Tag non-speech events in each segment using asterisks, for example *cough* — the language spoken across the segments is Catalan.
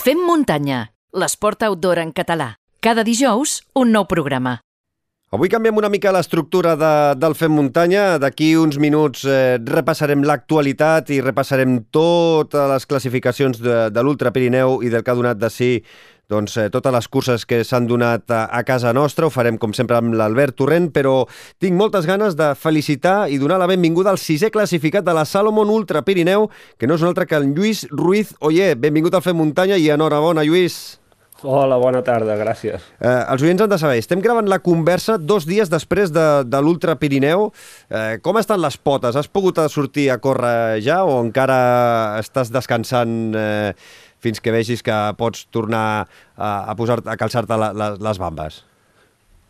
Fem muntanya, l'esport outdoor en català. Cada dijous, un nou programa. Avui canviem una mica l'estructura de, del Fem Muntanya. D'aquí uns minuts eh, repassarem l'actualitat i repassarem totes les classificacions de, de l'Ultra Pirineu i del que ha donat de si doncs, eh, totes les curses que s'han donat a, a casa nostra. Ho farem, com sempre, amb l'Albert Torrent, però tinc moltes ganes de felicitar i donar la benvinguda al sisè classificat de la Salomon Ultra Pirineu, que no és un altre que el Lluís Ruiz Oyer. Benvingut al Fem Muntanya i enhorabona, Lluís. Hola, bona tarda, gràcies. Eh, els oients han de saber, estem gravant la conversa dos dies després de, de l'Ultra Pirineu. Eh, com estan les potes? Has pogut sortir a córrer ja o encara estàs descansant eh, fins que vegis que pots tornar a, a, posar, a calçar-te les bambes?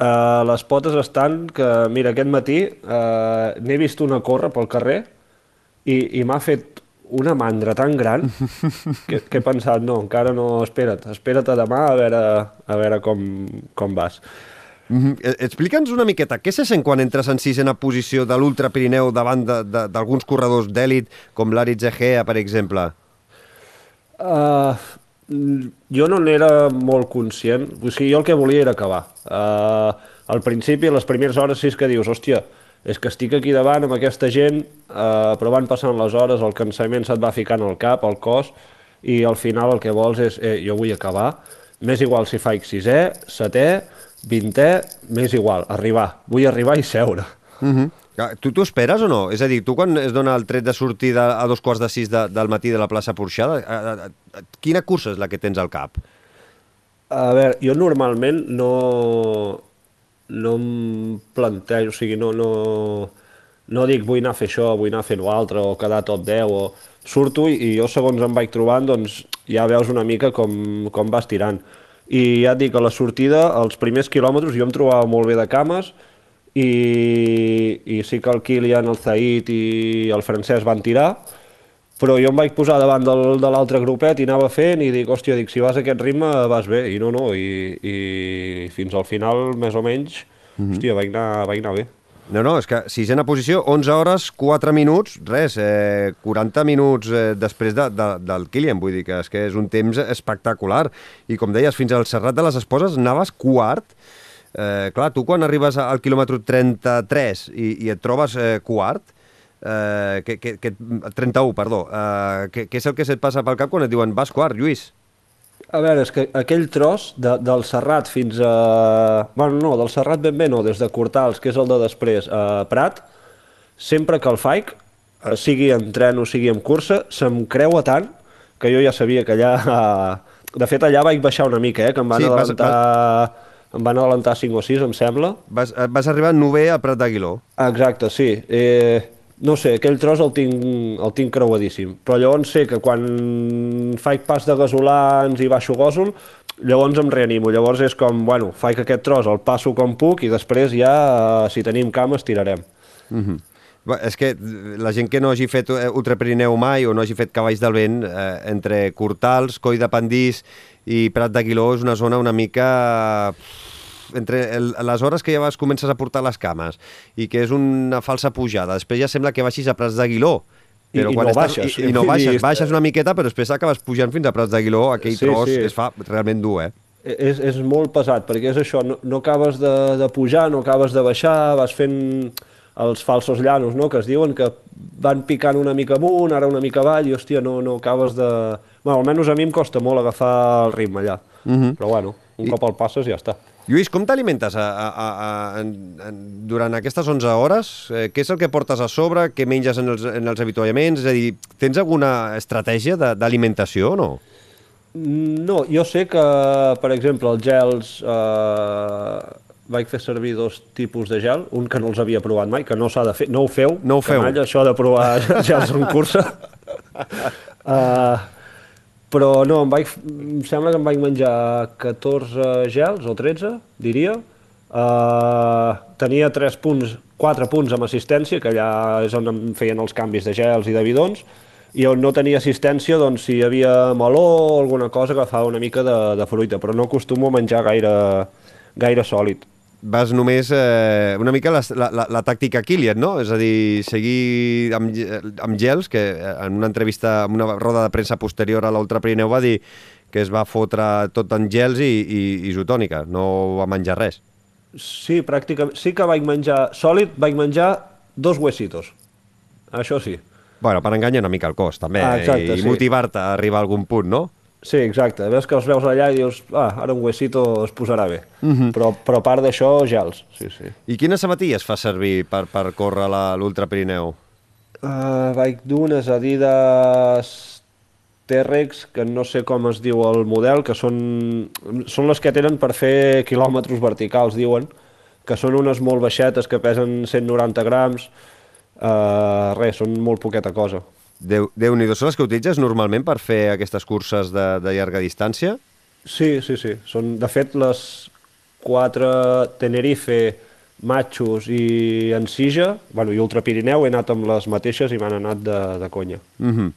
Uh, les potes estan que, mira, aquest matí uh, n'he vist una córrer pel carrer i, i m'ha fet una mandra tan gran que, que he pensat, no, encara no, espera't, espera't a demà a veure, a veure com, com vas. Mm -hmm. Explica'ns una miqueta, què se sent quan entres en sisena posició de l'Ultra Pirineu davant d'alguns corredors d'èlit, com l'Aritz Egea, per exemple? Uh, jo no n'era molt conscient, o sigui, jo el que volia era acabar. Uh, al principi, a les primeres hores, sí que dius, hòstia, és que estic aquí davant amb aquesta gent, eh, però van passant les hores, el cansament se't va ficant al cap, al cos, i al final el que vols és, eh, jo vull acabar, m'és igual si faig sisè, setè, vintè, m'és igual, arribar, vull arribar i seure. Uh mhm. -huh. Tu t'ho esperes o no? És a dir, tu quan es dona el tret de sortida a dos quarts de sis de, del matí de la plaça Porxada, quina cursa és la que tens al cap? A veure, jo normalment no, no em plantejo, o sigui, no, no, no dic vull anar a fer això, vull anar a fer l'altre, o quedar top 10, o surto i, i jo segons em vaig trobant, doncs ja veus una mica com, com vas tirant. I ja et dic, a la sortida, els primers quilòmetres, jo em trobava molt bé de cames, i, i sí que el Kilian, el Zahid i el francès van tirar, però jo em vaig posar davant del, de l'altre grupet i anava fent i dic, hòstia, dic, si vas a aquest ritme vas bé, i no, no, i, i fins al final, més o menys, mm -hmm. hòstia, vaig anar, vaig anar bé. No, no, és que sisena posició, 11 hores, 4 minuts, res, eh, 40 minuts eh, després de, de, del Kilian, vull dir que és que és un temps espectacular. I com deies, fins al Serrat de les Esposes anaves quart, eh, clar, tu quan arribes al quilòmetre 33 i, i et trobes eh, quart, eh, que, que, que, 31, perdó, eh, què, és el que se't passa pel cap quan et diuen vas quart, Lluís? A veure, és que aquell tros de, del Serrat fins a... Bueno, no, del Serrat ben bé no, des de Cortals, que és el de després, a Prat, sempre que el faig, eh, sigui en tren o sigui en cursa, se'm creua tant que jo ja sabia que allà... De fet, allà vaig baixar una mica, eh, que em van sí, adelantar... Vas, vas... Em van adelantar 5 o 6, em sembla. Vas, vas arribar nové a Prat d'Aguiló. Exacte, sí. Eh, no sé, aquell tros el tinc, el tinc creuadíssim, però llavors sé que quan faig pas de gasolans i baixo gòsol, llavors em reanimo, llavors és com, bueno, faig aquest tros, el passo com puc i després ja, eh, si tenim cames, tirarem. Mm -hmm. És que la gent que no hagi fet eh, ultrapirineu mai o no hagi fet cavalls del vent, eh, entre Cortals, Coi de Pandís i Prat d'Aguiló és una zona una mica entre el, les hores que ja vas comences a portar les cames i que és una falsa pujada, després ja sembla que baixis a Prats d'Aguiló, però I, quan i no estàs, baixes. I, i no baixes, baixes una miqueta, però després acabes pujant fins a Prats d'Aguiló, aquell sí, tros sí. es fa realment dur, eh? És, és molt pesat, perquè és això, no, no acabes de, de pujar, no acabes de baixar, vas fent els falsos llanos, no?, que es diuen que van picant una mica amunt, ara una mica avall, i hòstia, no, no acabes de... Bueno, almenys a mi em costa molt agafar el ritme allà, uh mhm. -huh. però bueno, un I... cop el passes ja està. Lluís, com t'alimentes durant aquestes 11 hores? Eh, què és el que portes a sobre? Què menges en els, en els avituallaments? És a dir, tens alguna estratègia d'alimentació o no? No, jo sé que, per exemple, els gels... Eh, vaig fer servir dos tipus de gel, un que no els havia provat mai, que no s'ha de fer, no ho feu, no ho feu. Canalla, això de provar *laughs* gels en cursa. *laughs* uh, però no, em, vaig, em sembla que em vaig menjar 14 gels o 13, diria. Uh, tenia 3 punts, 4 punts amb assistència, que allà és on em feien els canvis de gels i de bidons, i on no tenia assistència, doncs si hi havia meló o alguna cosa que fa una mica de, de fruita, però no acostumo a menjar gaire, gaire sòlid vas només eh, una mica la, la, la tàctica Kilian, no? És a dir, seguir amb, amb gels, que en una entrevista, en una roda de premsa posterior a l'Ultra Pirineu va dir que es va fotre tot en gels i, i isotònica, no va menjar res. Sí, pràcticament. Sí que vaig menjar sòlid, vaig menjar dos huesitos. Això sí. Bueno, per enganyar una mica el cos, també, Ah, exacte, i, i sí. motivar-te a arribar a algun punt, no? Sí, exacte. Ves que els veus allà i dius, ah, ara un huesito es posarà bé. però, però a part d'això, gels. Sí, sí. I quines sabatilles fa servir per, per córrer l'Ultra Pirineu? Uh, vaig dur unes Adidas T-Rex, que no sé com es diu el model, que són, són les que tenen per fer quilòmetres verticals, diuen, que són unes molt baixetes que pesen 190 grams, uh, res, són molt poqueta cosa. Déu- Déu-n'hi-do, són les que utilitzes normalment per fer aquestes curses de, de llarga distància? Sí, sí, sí. Són, de fet, les quatre Tenerife, Machos i Ensija, bueno, i Ultra Pirineu, he anat amb les mateixes i m'han anat de, de conya. Mm -hmm.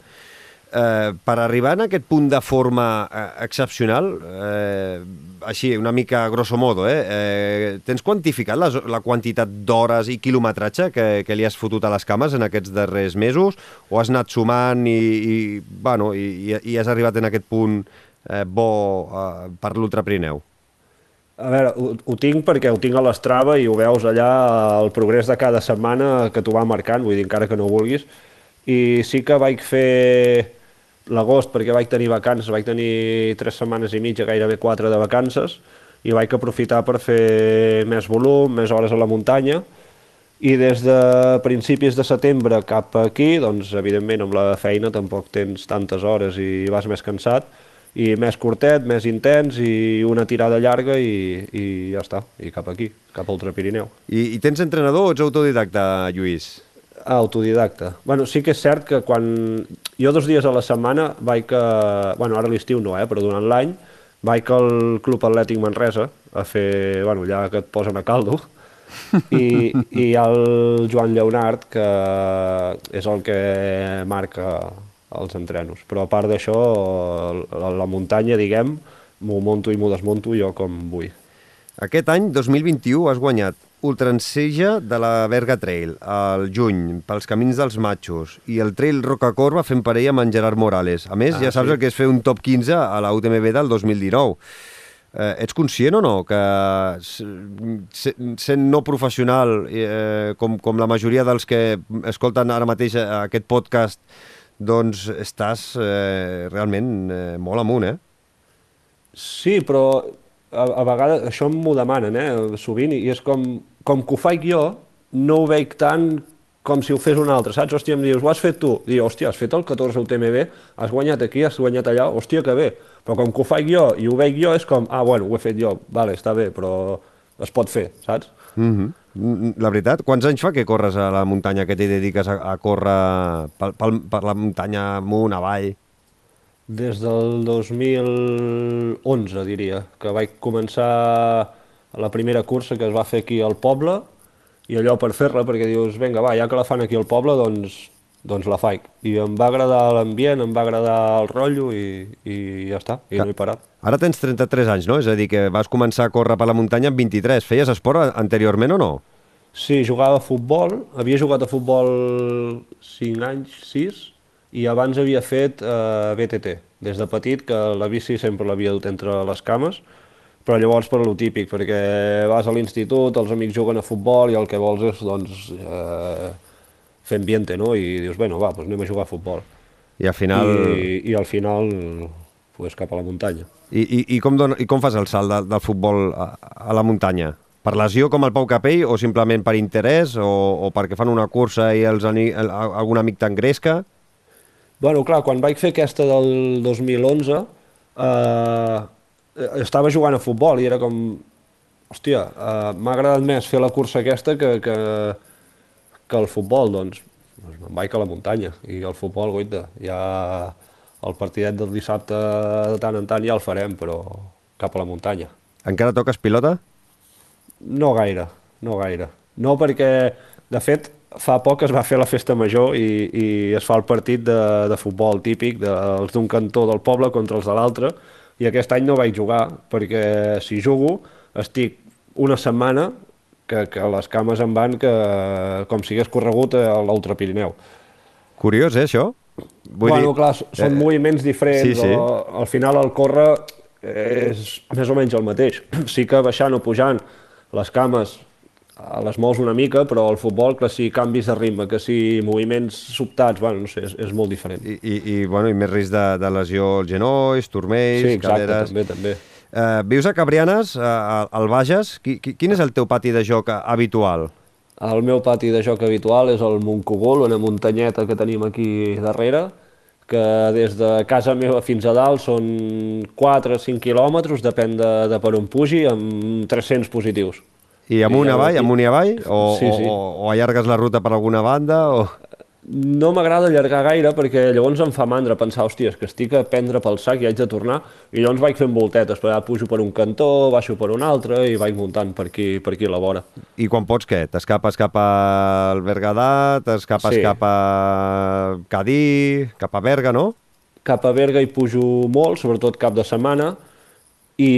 Eh, per arribar en aquest punt de forma eh, excepcional, eh, així, una mica grosso modo, eh, eh, tens quantificat la, la quantitat d'hores i quilometratge que, que li has fotut a les cames en aquests darrers mesos? O has anat sumant i, i, bueno, i, i- has arribat en aquest punt eh, bo eh, per l'Ultra Pirineu? A veure, ho, ho tinc perquè ho tinc a l'Strava i ho veus allà el progrés de cada setmana que t'ho va marcant, vull dir, encara que no vulguis. I sí que vaig fer l'agost perquè vaig tenir vacances, vaig tenir tres setmanes i mitja, gairebé quatre de vacances, i vaig aprofitar per fer més volum, més hores a la muntanya, i des de principis de setembre cap aquí, doncs evidentment amb la feina tampoc tens tantes hores i vas més cansat, i més curtet, més intens i una tirada llarga i, i ja està, i cap aquí, cap al Pirineu. I, I tens entrenador o ets autodidacta, Lluís? Autodidacta. Bueno, sí que és cert que quan... Jo dos dies a la setmana vaig a... Bueno, ara l'estiu no, eh, però durant l'any vaig al Club Atlètic Manresa a fer... Bueno, allà que et posen a caldo. I, *laughs* i el Joan Lleonard, que és el que marca els entrenos. Però a part d'això, la, la muntanya, diguem, m'ho monto i m'ho desmunto jo com vull. Aquest any, 2021, has guanyat Ultranseja de la Berga Trail, al juny, pels camins dels matxos, i el Trail Rocacorba fent parella amb en Gerard Morales. A més, Ah, ja saps sí. el que és fer un top 15 a la UTMB del 2019. Eh, ets conscient o no que sent no professional eh, com, com la majoria dels que escolten ara mateix eh, aquest podcast doncs estàs eh, realment eh, molt amunt, eh? Sí, però a, a vegades això m'ho demanen, eh, sovint, i és com, com que ho faig jo, no ho veig tant com si ho fes un altre, saps? Hòstia, em dius, ho has fet tu? Diu, hòstia, has fet el 14 UTMB, has guanyat aquí, has guanyat allà, hòstia, que bé. Però com que ho faig jo i ho veig jo, és com, ah, bueno, ho he fet jo, vale, està bé, però es pot fer, saps? Mm -hmm. La veritat, quants anys fa que corres a la muntanya, que t'hi dediques a, a córrer pel, pel, per la muntanya amunt, avall? Des del 2011, diria, que vaig començar la primera cursa que es va fer aquí al poble, i allò per fer-la, perquè dius, vinga, va, ja que la fan aquí al poble, doncs, doncs la faig. I em va agradar l'ambient, em va agradar el rotllo i, i ja està, i no he parat. Ara tens 33 anys, no? És a dir, que vas començar a córrer per la muntanya amb 23. Feies esport anteriorment o no? Sí, jugava a futbol, havia jugat a futbol 5 anys, 6, i abans havia fet eh, BTT, des de petit, que la bici sempre l'havia dut entre les cames, però llavors per lo típic, perquè vas a l'institut, els amics juguen a futbol i el que vols és, doncs, eh, fer ambiente, no? I dius, bueno, va, doncs anem a jugar a futbol. I al final... I, I al final, pues, cap a la muntanya. I, i, i, com, dona, I com fas el salt de, del futbol a, a la muntanya? Per lesió com el Pau Capell o simplement per interès o, o perquè fan una cursa i els, ani- el, algun amic t'engresca? Bueno, clar, quan vaig fer aquesta del 2011, eh, estava jugant a futbol i era com, hòstia, eh, m'ha agradat més fer la cursa aquesta que, que, que el futbol, doncs, doncs me'n vaig a la muntanya. I el futbol, goita, ja el partidet del dissabte de tant en tant ja el farem, però cap a la muntanya. Encara toques pilota? No gaire, no gaire. No perquè, de fet, fa poc es va fer la festa major i, i es fa el partit de, de futbol típic dels d'un cantó del poble contra els de l'altre i aquest any no vaig jugar perquè si jugo estic una setmana que, que les cames em van que, com si hagués corregut a l'Ultra Pirineu. Curiós, eh, això? Vull bueno, dir, clar, són eh, moviments diferents. sí, sí. O, al final el córrer és més o menys el mateix. *clears throat* Sí que baixant o pujant les cames les mous una mica, però el futbol, que si canvis de ritme, que si moviments sobtats, bueno, no sé, és, és molt diferent. I, i, i, bueno, i més risc de, de lesió als genolls, turmells, sí, exacte, caderes... també, també. Uh, vius a Cabrianes, uh, al Bages. Qui, qui, quin és el teu pati de joc habitual? El meu pati de joc habitual és el Montcogol, una muntanyeta que tenim aquí darrere, que des de casa meva fins a dalt són 4 o 5 quilòmetres, depèn de, de per on pugi, amb 300 positius. I amunt, I avall, amunt i avall? O, Sí, sí. o, o, allargues la ruta per alguna banda? O... No m'agrada allargar gaire perquè llavors em fa mandra pensar, hòstia, és que estic a prendre pel sac i haig de tornar, i llavors vaig fent voltetes, però ja pujo per un cantó, baixo per un altre i vaig muntant per aquí, per aquí a la vora. I quan pots què? T'escapes cap al Berguedà, t'escapes Sí. cap a Cadí, cap a Berga, no? Cap a Berga hi pujo molt, sobretot cap de setmana, i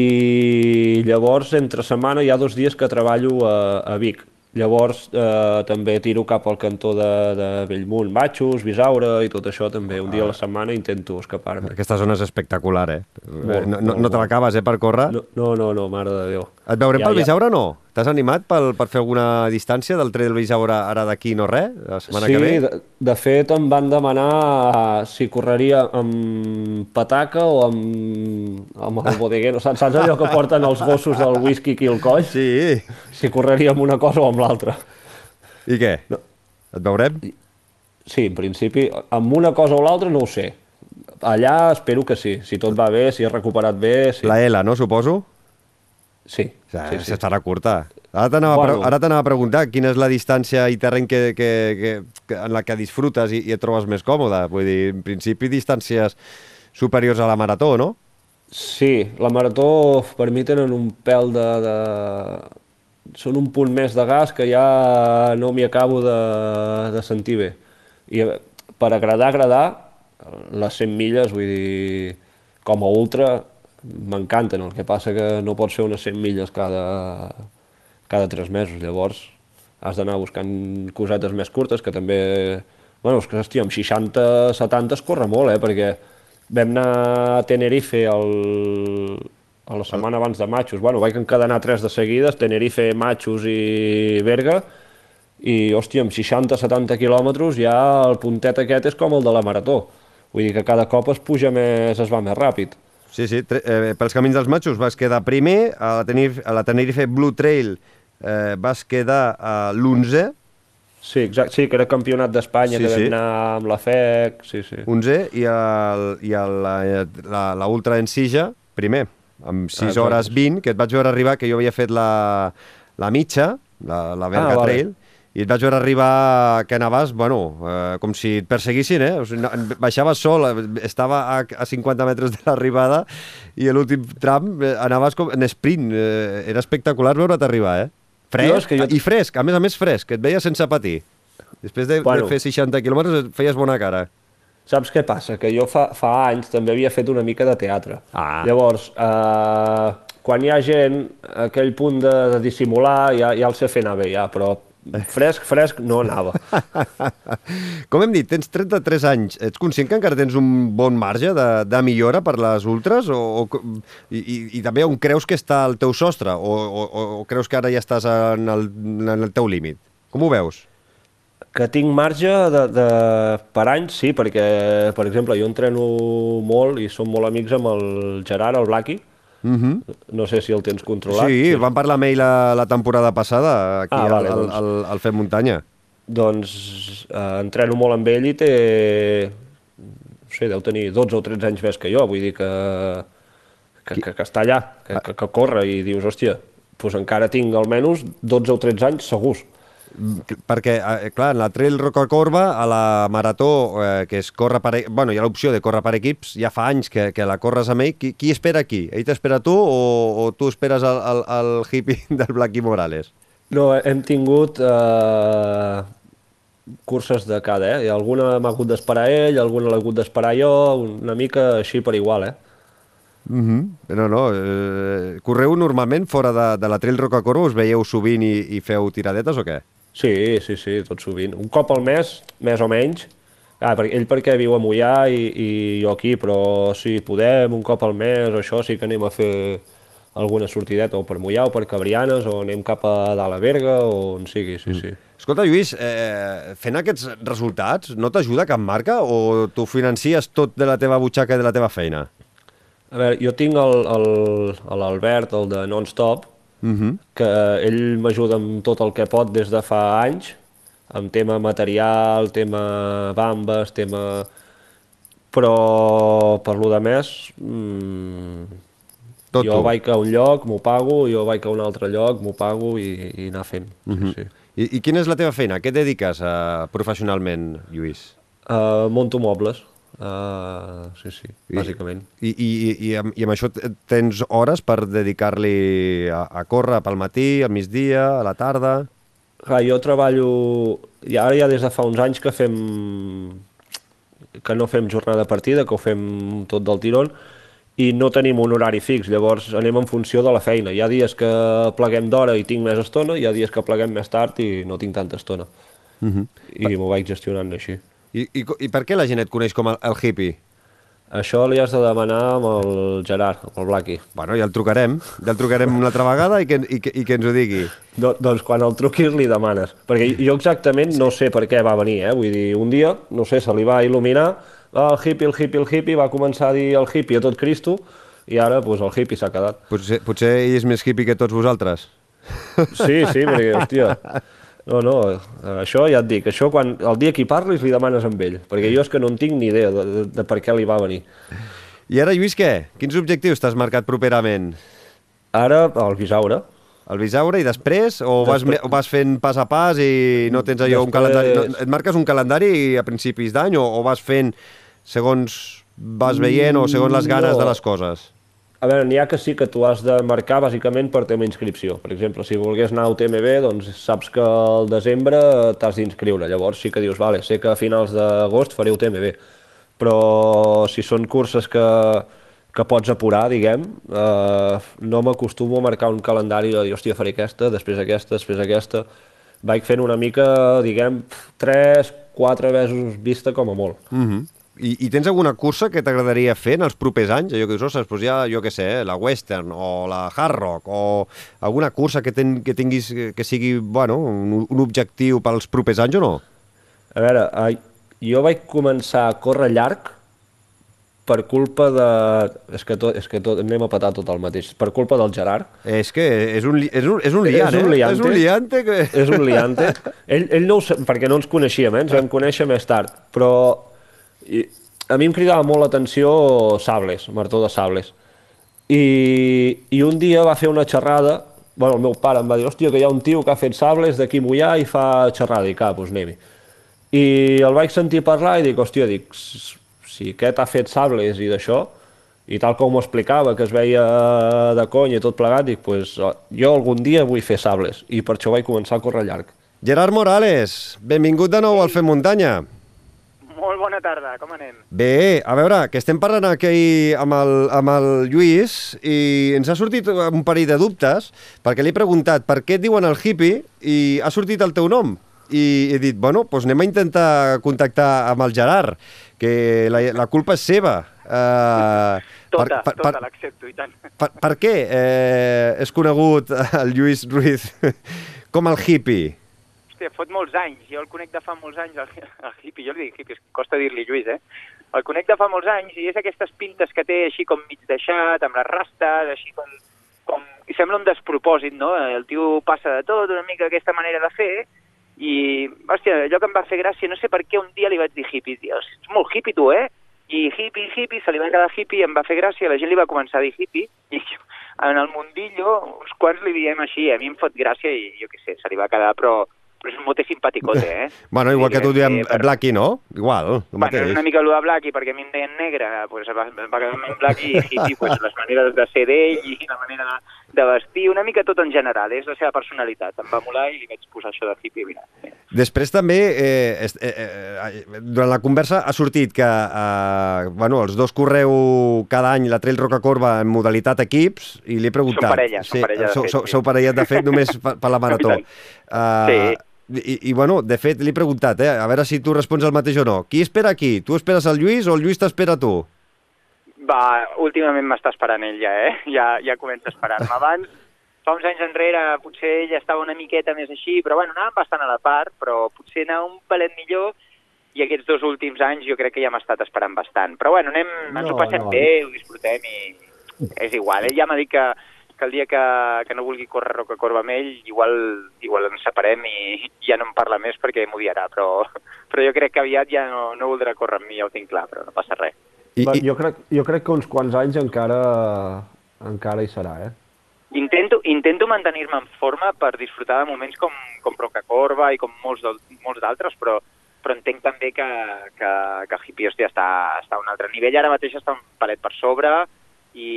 llavors entre setmana hi ha dos dies que treballo a, a Vic. Llavors eh, també tiro cap al cantó de, de Bellmunt, Batxos, Bisaura i tot això també. Un dia a la setmana intento escapar-me. Aquesta zona és espectacular, eh? Molt, no, no, no te l'acabes, eh, per córrer? No, no, no, no, mare de Déu. Et veurem Ja, pel ja. O no? T'has animat pel, per fer alguna distància del trail Bisaura ara d'aquí no res? La setmana sí, que ve? de, de fet em van demanar eh, si correria amb pataca o amb, amb el bodeguero. Saps, saps allò que porten els gossos del whisky aquí al coll? Sí. Si correria amb una cosa o amb l'altra. I què? No. Et veurem? Sí, en principi, amb una cosa o l'altra no ho sé. Allà espero que sí. Si tot va bé, si he recuperat bé, sí. La L, no, suposo? Sí, Sí, sí, sí. Estarà curta. Ara t'anava bueno. Ara t'anava a preguntar quina és la distància i terreny que, que, que, que, en la que disfrutes i, i et trobes més còmode. Vull dir, en principi, distàncies superiors a la marató, no? Sí, la marató per mi tenen un pèl de, de... Són un punt més de gas que ja no m'hi acabo de, de sentir bé. I eh, per agradar, agradar, les 100 milles, vull dir, com a ultra, m'encanten. El que passa que no pots fer unes 100 milles cada, cada 3 mesos. Llavors has d'anar buscant cosetes més curtes, que també... Bueno, és que, hòstia, amb 60-70 es corre molt, eh? Perquè vam anar a Tenerife el, a la setmana abans de Matxos. Bueno, vaig encadenar tres de seguides, Tenerife, Matxos i Berga, i, hòstia, amb 60-70 quilòmetres ja el puntet aquest és com el de la marató. Vull dir que cada cop es puja més, es va més ràpid. Sí, sí. Eh, pels camins dels matxos vas quedar primer, a la, Tenerife, a la Tenerife Blue Trail eh, vas quedar a l'11, Sí, exacte, sí, que era campionat d'Espanya, Sí, que vam sí. anar amb la FEC, sí, sí. 11 i, el, i el, la, la, la Ultra Ensija, primer, amb 6 Exacte. hores 20, que et vaig veure arribar, que jo havia fet la, la mitja, la, la Berga Ah, vale. Trail, i et vaig veure arribar que anaves, bueno, eh, com si et perseguissin, eh? O sigui, no, baixaves sol, estava a, a 50 metres de l'arribada i a l'últim tram eh, anaves com en sprint. Eh, era espectacular veure't arribar, eh? Fresc, Jo, jo- i fresc, a més a més fresc, et veia sense patir. Després de, Bueno. de fer 60 quilòmetres feies bona cara. Saps què passa? Que jo fa, fa anys també havia fet una mica de teatre. Ah. Llavors, eh, quan hi ha gent, aquell punt de, de dissimular ja, ja el sé fer anar bé, ja, però fresc, fresc no anava. *laughs* Com hem dit, tens 33 anys. Ets conscient que encara tens un bon marge de, de millora per les ultres? O, o, i, i, també on creus que està el teu sostre? O, o, o creus que ara ja estàs en el, en el teu límit? Com ho veus? Que tinc marge de, de, per anys, sí, perquè, per exemple, jo entreno molt i som molt amics amb el Gerard, el Blaqui. Mm -hmm. No sé si el tens controlat. Mhm. Sí, vam parlar amb ell la, la temporada passada, aquí Ah, al, vale, al, doncs. al, al Fem Muntanya. Doncs eh, entreno molt amb ell i té, no sé, deu tenir 12 o 13 anys més que jo, vull dir que, que, que, que està allà, que, que, que corre i dius, hòstia, doncs encara tinc almenys 12 o 13 anys segurs. Perquè, eh, clar, en la Trail Roca Corba, a la Marató, eh, que es corre per... e- Bueno, hi ha l'opció de córrer per equips, ja fa anys que, que la corres amb ell. Qui, qui espera aquí? Ell t'espera tu o, o tu esperes el, el, el hippie *laughs* del Blaqui Morales? No, hem tingut eh, curses de cada, eh? I alguna m'ha hagut d'esperar ell, alguna l'ha hagut d'esperar jo, una mica així per igual, eh? Mm -hmm. No, no. Eh, correu normalment fora de, de la Trail Roca Corba? Us veieu sovint i, i feu tiradetes o què? Sí, sí, sí, tot sovint. Un cop al mes, més o menys. Ah, perquè ell perquè viu a Mollà i, i jo aquí, però si podem, un cop al mes o això, sí que anem a fer alguna sortideta, o per Mollà o per Cabrianes, o anem cap a dalt a Berga, o on sigui, sí, sí. Escolta, Lluís, eh, fent aquests resultats, no t'ajuda cap marca o tu financies tot de la teva butxaca i de la teva feina? A veure, jo tinc el- el- el- l'Albert, el, de Non-Stop, Uh -huh. que ell m'ajuda amb tot el que pot des de fa anys, amb tema material, tema bambes, tema... Però per lo de més, mmm, Tot jo tu. vaig a un lloc, m'ho pago, jo vaig a un altre lloc, m'ho pago i, i anar fent. Sí, sí. I, I quina és la teva feina? A què et dediques uh, professionalment, Lluís? Uh, monto mobles, uh, sí, sí, bàsicament. I, i, i, i, amb, I amb això tens hores per dedicar-li a, a córrer pel matí, al migdia, a la tarda... Clar, jo treballo... I ara ja des de fa uns anys que fem... que no fem jornada de partida, que ho fem tot del tirón, i no tenim un horari fix, llavors anem en funció de la feina. Hi ha dies que pleguem d'hora i tinc més estona, hi ha dies que pleguem més tard i no tinc tanta estona. Uh -huh. I m'ho vaig gestionant així. I, i, I per què la gent et coneix com el, el hippie? Això li has de demanar amb el Gerard, amb el Blackie. Bueno, ja el trucarem, ja el trucarem una altra vegada i que, i que, i que ens ho digui. Do, doncs quan el truquis li demanes. Perquè jo exactament no sé per què va venir, eh? Vull dir, un dia, no sé, se li va il·luminar, ah, el hippie, el hippie, el hippie, va començar a dir el hippie a tot Cristo, i ara doncs, el hippie s'ha quedat. Potser, potser ell és més hippie que tots vosaltres. Sí, sí, perquè, hòstia, *laughs* no, no, això ja et dic, això quan el dia que hi parlis li demanes amb ell, perquè jo és que no en tinc ni idea de, de, de per què li va venir. I ara, Lluís, què? Quins objectius t'has marcat properament? Ara, el Bisaure, El Bisaure i després? O vas, me- o vas fent pas a pas i no tens allò un Després- calendari... No, et marques un calendari a principis d'any o, o vas fent segons vas veient o segons les ganes No. de les coses? A veure, n'hi ha que sí que tu has de marcar bàsicament per tema inscripció. Per exemple, si volgués anar a UTMB, doncs saps que al desembre t'has d'inscriure. Llavors sí que dius, vale, sé que a finals d'agost faré UTMB. Però si són curses que, que pots apurar, diguem, eh, no m'acostumo a marcar un calendari de dir, hòstia, faré aquesta, després aquesta, després aquesta. Vaig fent una mica, diguem, tres, quatre mesos vista com a molt. -huh. I, I tens alguna cursa que t'agradaria fer en els propers anys? Allò que dius, ostres, doncs ja, jo què sé, eh, la Western o la Hard Rock o alguna cursa que, ten, que tinguis que, sigui, bueno, un, un objectiu pels propers anys o no? A veure, eh, jo vaig començar a córrer llarg per culpa de... És que, tot, és que tot, anem a patar tot el mateix. Per culpa del Gerard. És que és un, és un, és un liant, és un eh? liante. És un liante que... És un liante. *laughs* ell, ell no ho sap, perquè no ens coneixíem, eh? ens vam conèixer més tard. Però i, a mi em cridava molt l'atenció Sables, Martó de Sables. I, I un dia va fer una xerrada, bueno, el meu pare em va dir, hòstia, que hi ha un tio que ha fet sables d'aquí Mollà i fa xerrada, i cap, doncs anem-hi. I el vaig sentir parlar i dic, hòstia, dic, si aquest ha fet sables i d'això, i tal com m'ho explicava, que es veia de conya i tot plegat, dic, pues, jo algun dia vull fer sables, i per això vaig començar a córrer llarg. Gerard Morales, benvingut de nou al Fem Muntanya. Bona tarda, com anem? Bé, a veure, que estem parlant aquí amb el, amb el Lluís i ens ha sortit un parell de dubtes perquè li he preguntat per què et diuen el hippie i ha sortit el teu nom i he dit, bueno, doncs anem a intentar contactar amb el Gerard, que la, la culpa és seva. Uh, Tota, per, tota, l'accepto, i tant. per, per què eh, és conegut el Lluís Ruiz *laughs* com el hippie? Hòstia, fot molts anys, jo el conec de fa molts anys, el, el hippie, jo li dic hippie, és costa dir-li Lluís, eh? El conec de fa molts anys i és aquestes pintes que té així com mig deixat, amb les rastes, així com... com i sembla un despropòsit, no? El tio passa de tot, una mica aquesta manera de fer, i, hòstia, allò que em va fer gràcia, no sé per què un dia li vaig dir hippie, dius, ets molt hippie tu, eh? I hippie, hippie, se li va quedar hippie, em va fer gràcia, la gent li va començar a dir hippie, i en el mundillo uns quants li diem així, a mi em fot gràcia i jo què sé, se li va quedar, però, però és un mote simpaticote, eh? *laughs* Bueno, igual que tu diem per- Blackie, no? Igual, el Bueno, mateix. una mica el de Blackie, perquè a mi em deien negre, pues, va, va quedar amb Blackie i hippie, pues, les maneres de ser d'ell i la manera de, de vestir, una mica tot en general, és la seva personalitat. Em va molar i li vaig posar això de hippie, mira. Després també, eh, eh, eh, durant la conversa ha sortit que eh, bueno, els dos correu cada any la Trail Roca Corba en modalitat equips i li he preguntat... Som parella, som parella de sou, fet, sou, sí. sou parella de fet només per, per la marató. Uh, *laughs* Sí. I, I, bueno, de fet, li he preguntat, eh? a veure si tu respons el mateix o no. Qui espera aquí? Tu esperes el Lluís o el Lluís t'espera tu? Va, últimament m'està esperant ell ja, eh? Ja, ja comença a esperar-me. *laughs* Abans, fa uns anys enrere, potser ell estava una miqueta més així, però bueno, anàvem bastant a la part, però potser anava un palet millor i aquests dos últims anys jo crec que ja m'ha estat esperant bastant. Però bueno, anem, no, ens ho passem no. bé, ho disfrutem i és igual. Ell ja m'ha dit que, que el dia que, que no vulgui córrer Roca Corba amb ell, igual, igual ens separem i ja no em parla més perquè m'odiarà, però, però jo crec que aviat ja no, no voldrà córrer amb mi, ja ho tinc clar, però no passa res. I, i, jo, crec, jo crec que uns quants anys encara, encara hi serà, eh? Intento, intento mantenir-me en forma per disfrutar de moments com, com Roca Corba i com molts, d'altres, però, però entenc també que, que, que Hippies ja està, està a un altre nivell. Ara mateix està un palet per sobre i,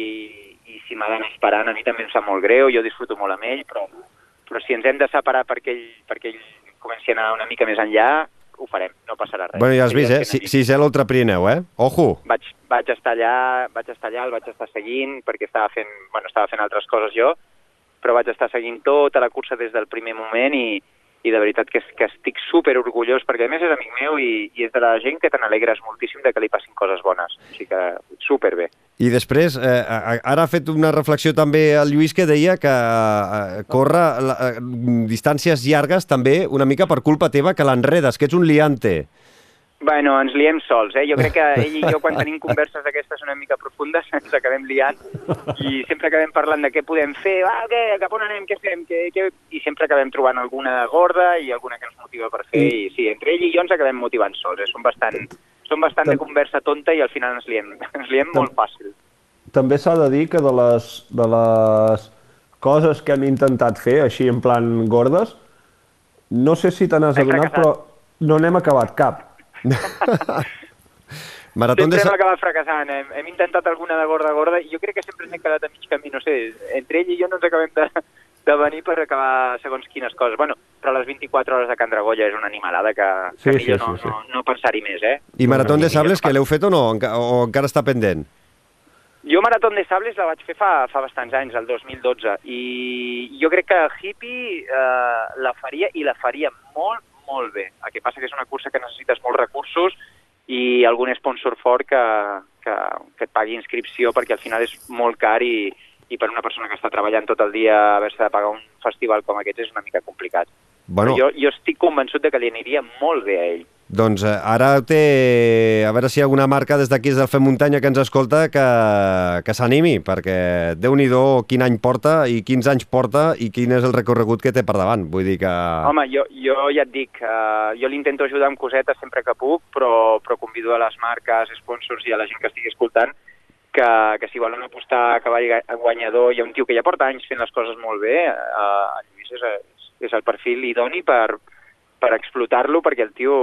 i si m'ha d'anar esperant a mi també em sap molt greu, jo disfruto molt amb ell, però, però si ens hem de separar perquè ell, perquè ell comenci a anar una mica més enllà, ho farem, no passarà res. bueno, ja has vist, eh? Sí, Si, si és l'Ultra Pirineu, eh? Ojo! vaig, vaig estar allà, vaig estar allà, el vaig estar seguint perquè estava fent, bueno, estava fent altres coses jo, però vaig estar seguint tota la cursa des del primer moment i, i de veritat que, que estic super orgullós perquè a més és amic meu i, i és de la gent que te n'alegres moltíssim de que li passin coses bones. O sigui que super bé. I després, eh, a- ara ha fet una reflexió també el Lluís que deia que eh, corre la, eh, distàncies llargues també una mica per culpa teva que l'enredes, que ets un liante. Bueno, ens liem sols, eh? Jo crec que ell i jo, quan *laughs* tenim converses d'aquestes una mica profundes, *laughs* ens acabem liant i sempre acabem parlant de què podem fer, ah, què, cap on anem, què fem, què, què... i sempre acabem trobant alguna gorda i alguna que ens motiva per fer, i sí, entre ell i jo ens acabem motivant sols, eh? Som bastant, som bastant de conversa tonta i al final ens liem, *laughs* ens liem molt fàcil. També s'ha de dir que de les, de les coses que hem intentat fer, així en plan gordes, no sé si te n'has Hem adonat, però no n'hem acabat cap. *laughs* Marató de... Sempre hem Sa- acabat fracassant, hem, hem intentat alguna de gorda gorda i jo crec que sempre ens hem quedat a mig camí, no sé, entre ell i jo no ens acabem de, de venir per acabar segons quines coses. Bueno, però les 24 hores de Can Dragolla és una animalada que, que Sí, millor sí, no, sí, sí. no, no pensar-hi més, eh? I Marató de Sables, que l'heu fet o no? O encara està pendent? Jo Marató de Sables la vaig fer fa, fa bastants anys, el 2012, i jo crec que Hippie eh, la faria i la faria molt, molt bé. El que passa que és una cursa que necessites molts recursos i algun sponsor fort que, que, que et pagui inscripció perquè al final és molt car i, i per una persona que està treballant tot el dia haver-se de pagar un festival com aquest és una mica complicat. Bueno, Però jo, jo estic convençut de que li aniria molt bé a ell. doncs eh, ara té... A veure si hi ha alguna marca des d'aquí, des del Fem Muntanya, que ens escolta, que, que s'animi, perquè déu nhi quin any porta i quins anys porta i quin és el recorregut que té per davant. Vull dir que... Home, jo, jo ja et dic, uh, jo l'intento ajudar amb cosetes sempre que puc, però, però convido a les marques, sponsors i a la gent que estigui escoltant que, que si volen apostar a cavall guanyador, hi ha un tio que ja porta anys fent les coses molt bé, el Lluís és, és, és el perfil idoni per, per explotar-lo perquè el tio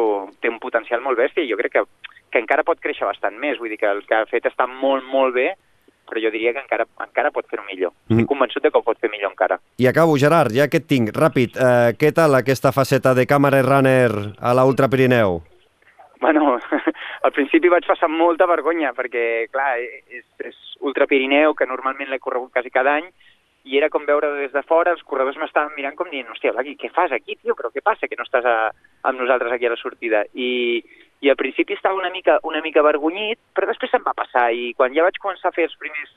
té un potencial molt bèstia i jo crec que, que encara pot créixer bastant més, vull dir que el que ha fet està molt, molt bé, però jo diria que encara, encara pot fer-ho millor. Estic Mm. convençut de que ho pot fer millor encara. I acabo, Gerard, ja que et tinc, ràpid, eh, què tal aquesta faceta de càmera runner a la Ultra Pirineu? Bueno, al principi vaig passar molta vergonya perquè, clar, és, és Ultra Pirineu, que normalment l'he corregut quasi cada any, i era com veure des de fora, els corredors m'estaven mirant com dient, hòstia, Blaqui, què fas aquí, tio? Però què passa que no estàs a, amb nosaltres aquí a la sortida? I, i al principi estava una mica, una mica avergonyit, però després se'm va passar, i quan ja vaig començar a fer els primers,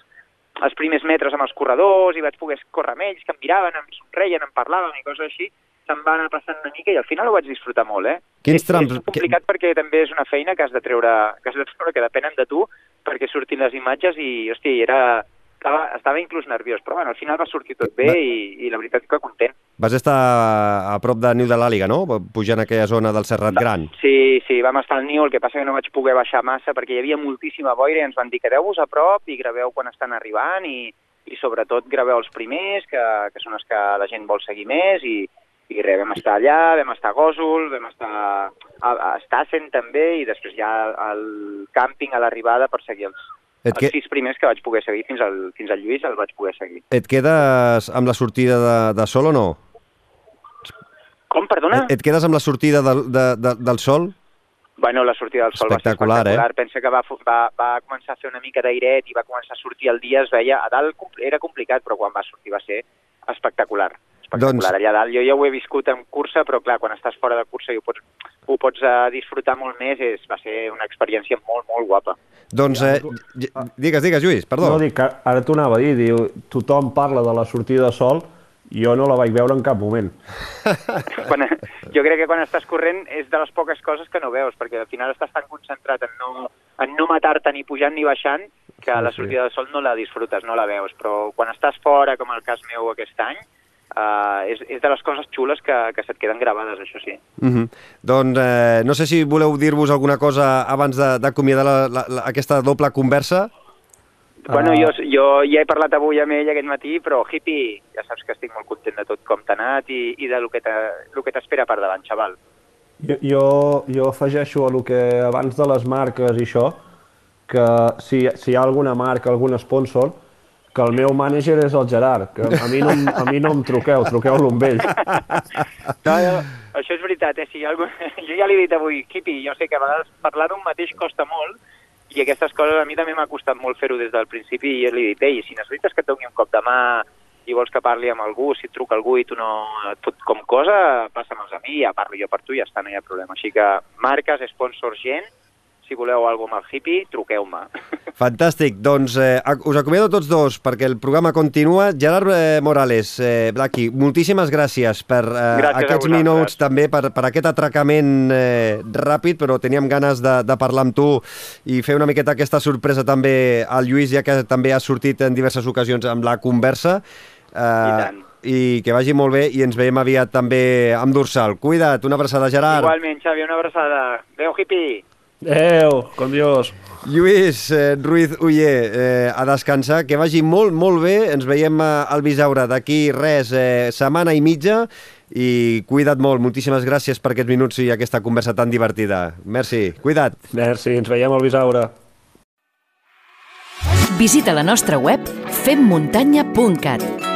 els primers metres amb els corredors i vaig poder córrer amb ells, que em miraven, em somreien, em parlaven i coses així, se'm va anar passant una mica i al final ho vaig disfrutar molt, eh? Quins és, trams- És complicat perquè també és una feina que has de treure, que has de treure, que depenen de tu perquè surtin les imatges i, hòstia, era... Estava, estava inclús nerviós, però bueno, al final va sortir tot bé i, i la veritat que content. Vas estar a prop de Niu de l'Àliga, no? Pujant a aquella zona del Serrat Gran. Sí, sí, vam estar al niu, el que passa que no vaig poder baixar massa perquè hi havia moltíssima boira i ens van dir quedeu-vos a prop i graveu quan estan arribant i, i sobretot graveu els primers, que, que són els que la gent vol seguir més i, i res, vam estar allà, vam estar a Gòsol, vam estar a, a Stassen també i després ja al càmping a l'arribada per seguir els, Et, els que, sis primers que vaig poder seguir fins al, fins al Lluís el vaig poder seguir. et quedes amb la sortida de, de sol o no? Com, perdona? Et, et quedes amb la sortida del, de, de, del sol? Bueno, la sortida del sol Espectacular, va ser eh? espectacular. Pensa que va, va, va començar a fer una mica d'airet i va començar a sortir el dia, es veia, a dalt era complicat, però quan va sortir va ser espectacular. Espectacular. Doncs- Allà dalt, jo ja ho he viscut en cursa, però clar, quan estàs fora de cursa i ho pots, ho pots uh, disfrutar molt més, és, va ser una experiència molt, molt guapa. Doncs, eh, digues, digues, Lluís, perdó. No, dic que ara t'ho anava a dir, diu, tothom parla de la sortida de sol, jo no la vaig veure en cap moment. *laughs* quan, jo crec que quan estàs corrent és de les poques coses que no veus, perquè al final estàs tan concentrat en no, en no matar-te ni pujant ni baixant que Sí, la sí. sortida de sol no la disfrutes, no la veus. Però quan estàs fora, com el cas meu aquest any, uh, és, és de les coses xules que, que se't queden gravades, això sí. Mm -hmm. Doncs eh, no sé si voleu dir-vos alguna cosa abans de- d'acomiadar aquesta doble conversa. Bueno, Ah. jo, jo ja he parlat avui amb ell aquest matí, però hippie, ja saps que estic molt content de tot com t'ha anat i, i de lo que t'ha- lo que t'espera per davant, xaval. Jo, jo, jo afegeixo a lo que abans de les marques i això, que si, si hi ha alguna marca, algun sponsor, que el meu mànager és el Gerard, que a mi no, a mi no em truqueu, truqueu-lo amb ell. No, no, això és veritat, eh? Si algun... *laughs* Jo ja li he dit avui, Kipi, jo sé que a vegades parlar d'un mateix costa molt i aquestes coses a mi també m'ha costat molt fer-ho des del principi i jo li he dit, ei, si necessites que et doni un cop de mà i vols que parli amb algú, si et truca algú i tu no... Tot com cosa, passa'm-els a mi, ja parlo jo per tu ja està, no hi ha problema. Així que marques, sponsors, gent, si voleu alguna amb el hippie, truqueu-me. *laughs* Fantàstic, doncs eh, us acomiado tots dos perquè el programa continua. Gerard eh, Morales, eh, Blaqui, moltíssimes gràcies per eh, Gràcies aquests minuts, també per, per aquest atracament eh, ràpid, però teníem ganes de, de parlar amb tu i fer una miqueta aquesta sorpresa també al Lluís, ja que també ha sortit en diverses ocasions amb la conversa. Eh, tant. I que vagi molt bé i ens veiem aviat també amb Dorsal. Cuida't, una abraçada, Gerard. Igualment, Xavi, una abraçada. Adéu, hippie! Adéu, con Dios. Lluís eh, Ruiz Uller, eh, a descansar, que vagi molt, molt bé. Ens veiem eh, al Bisaure d'aquí res, eh, setmana i mitja, i cuida't molt. Moltíssimes gràcies per aquests minuts i aquesta conversa tan divertida. Merci, cuida't. Merci, ens veiem al Bisaure. Visita la nostra web femmuntanya.cat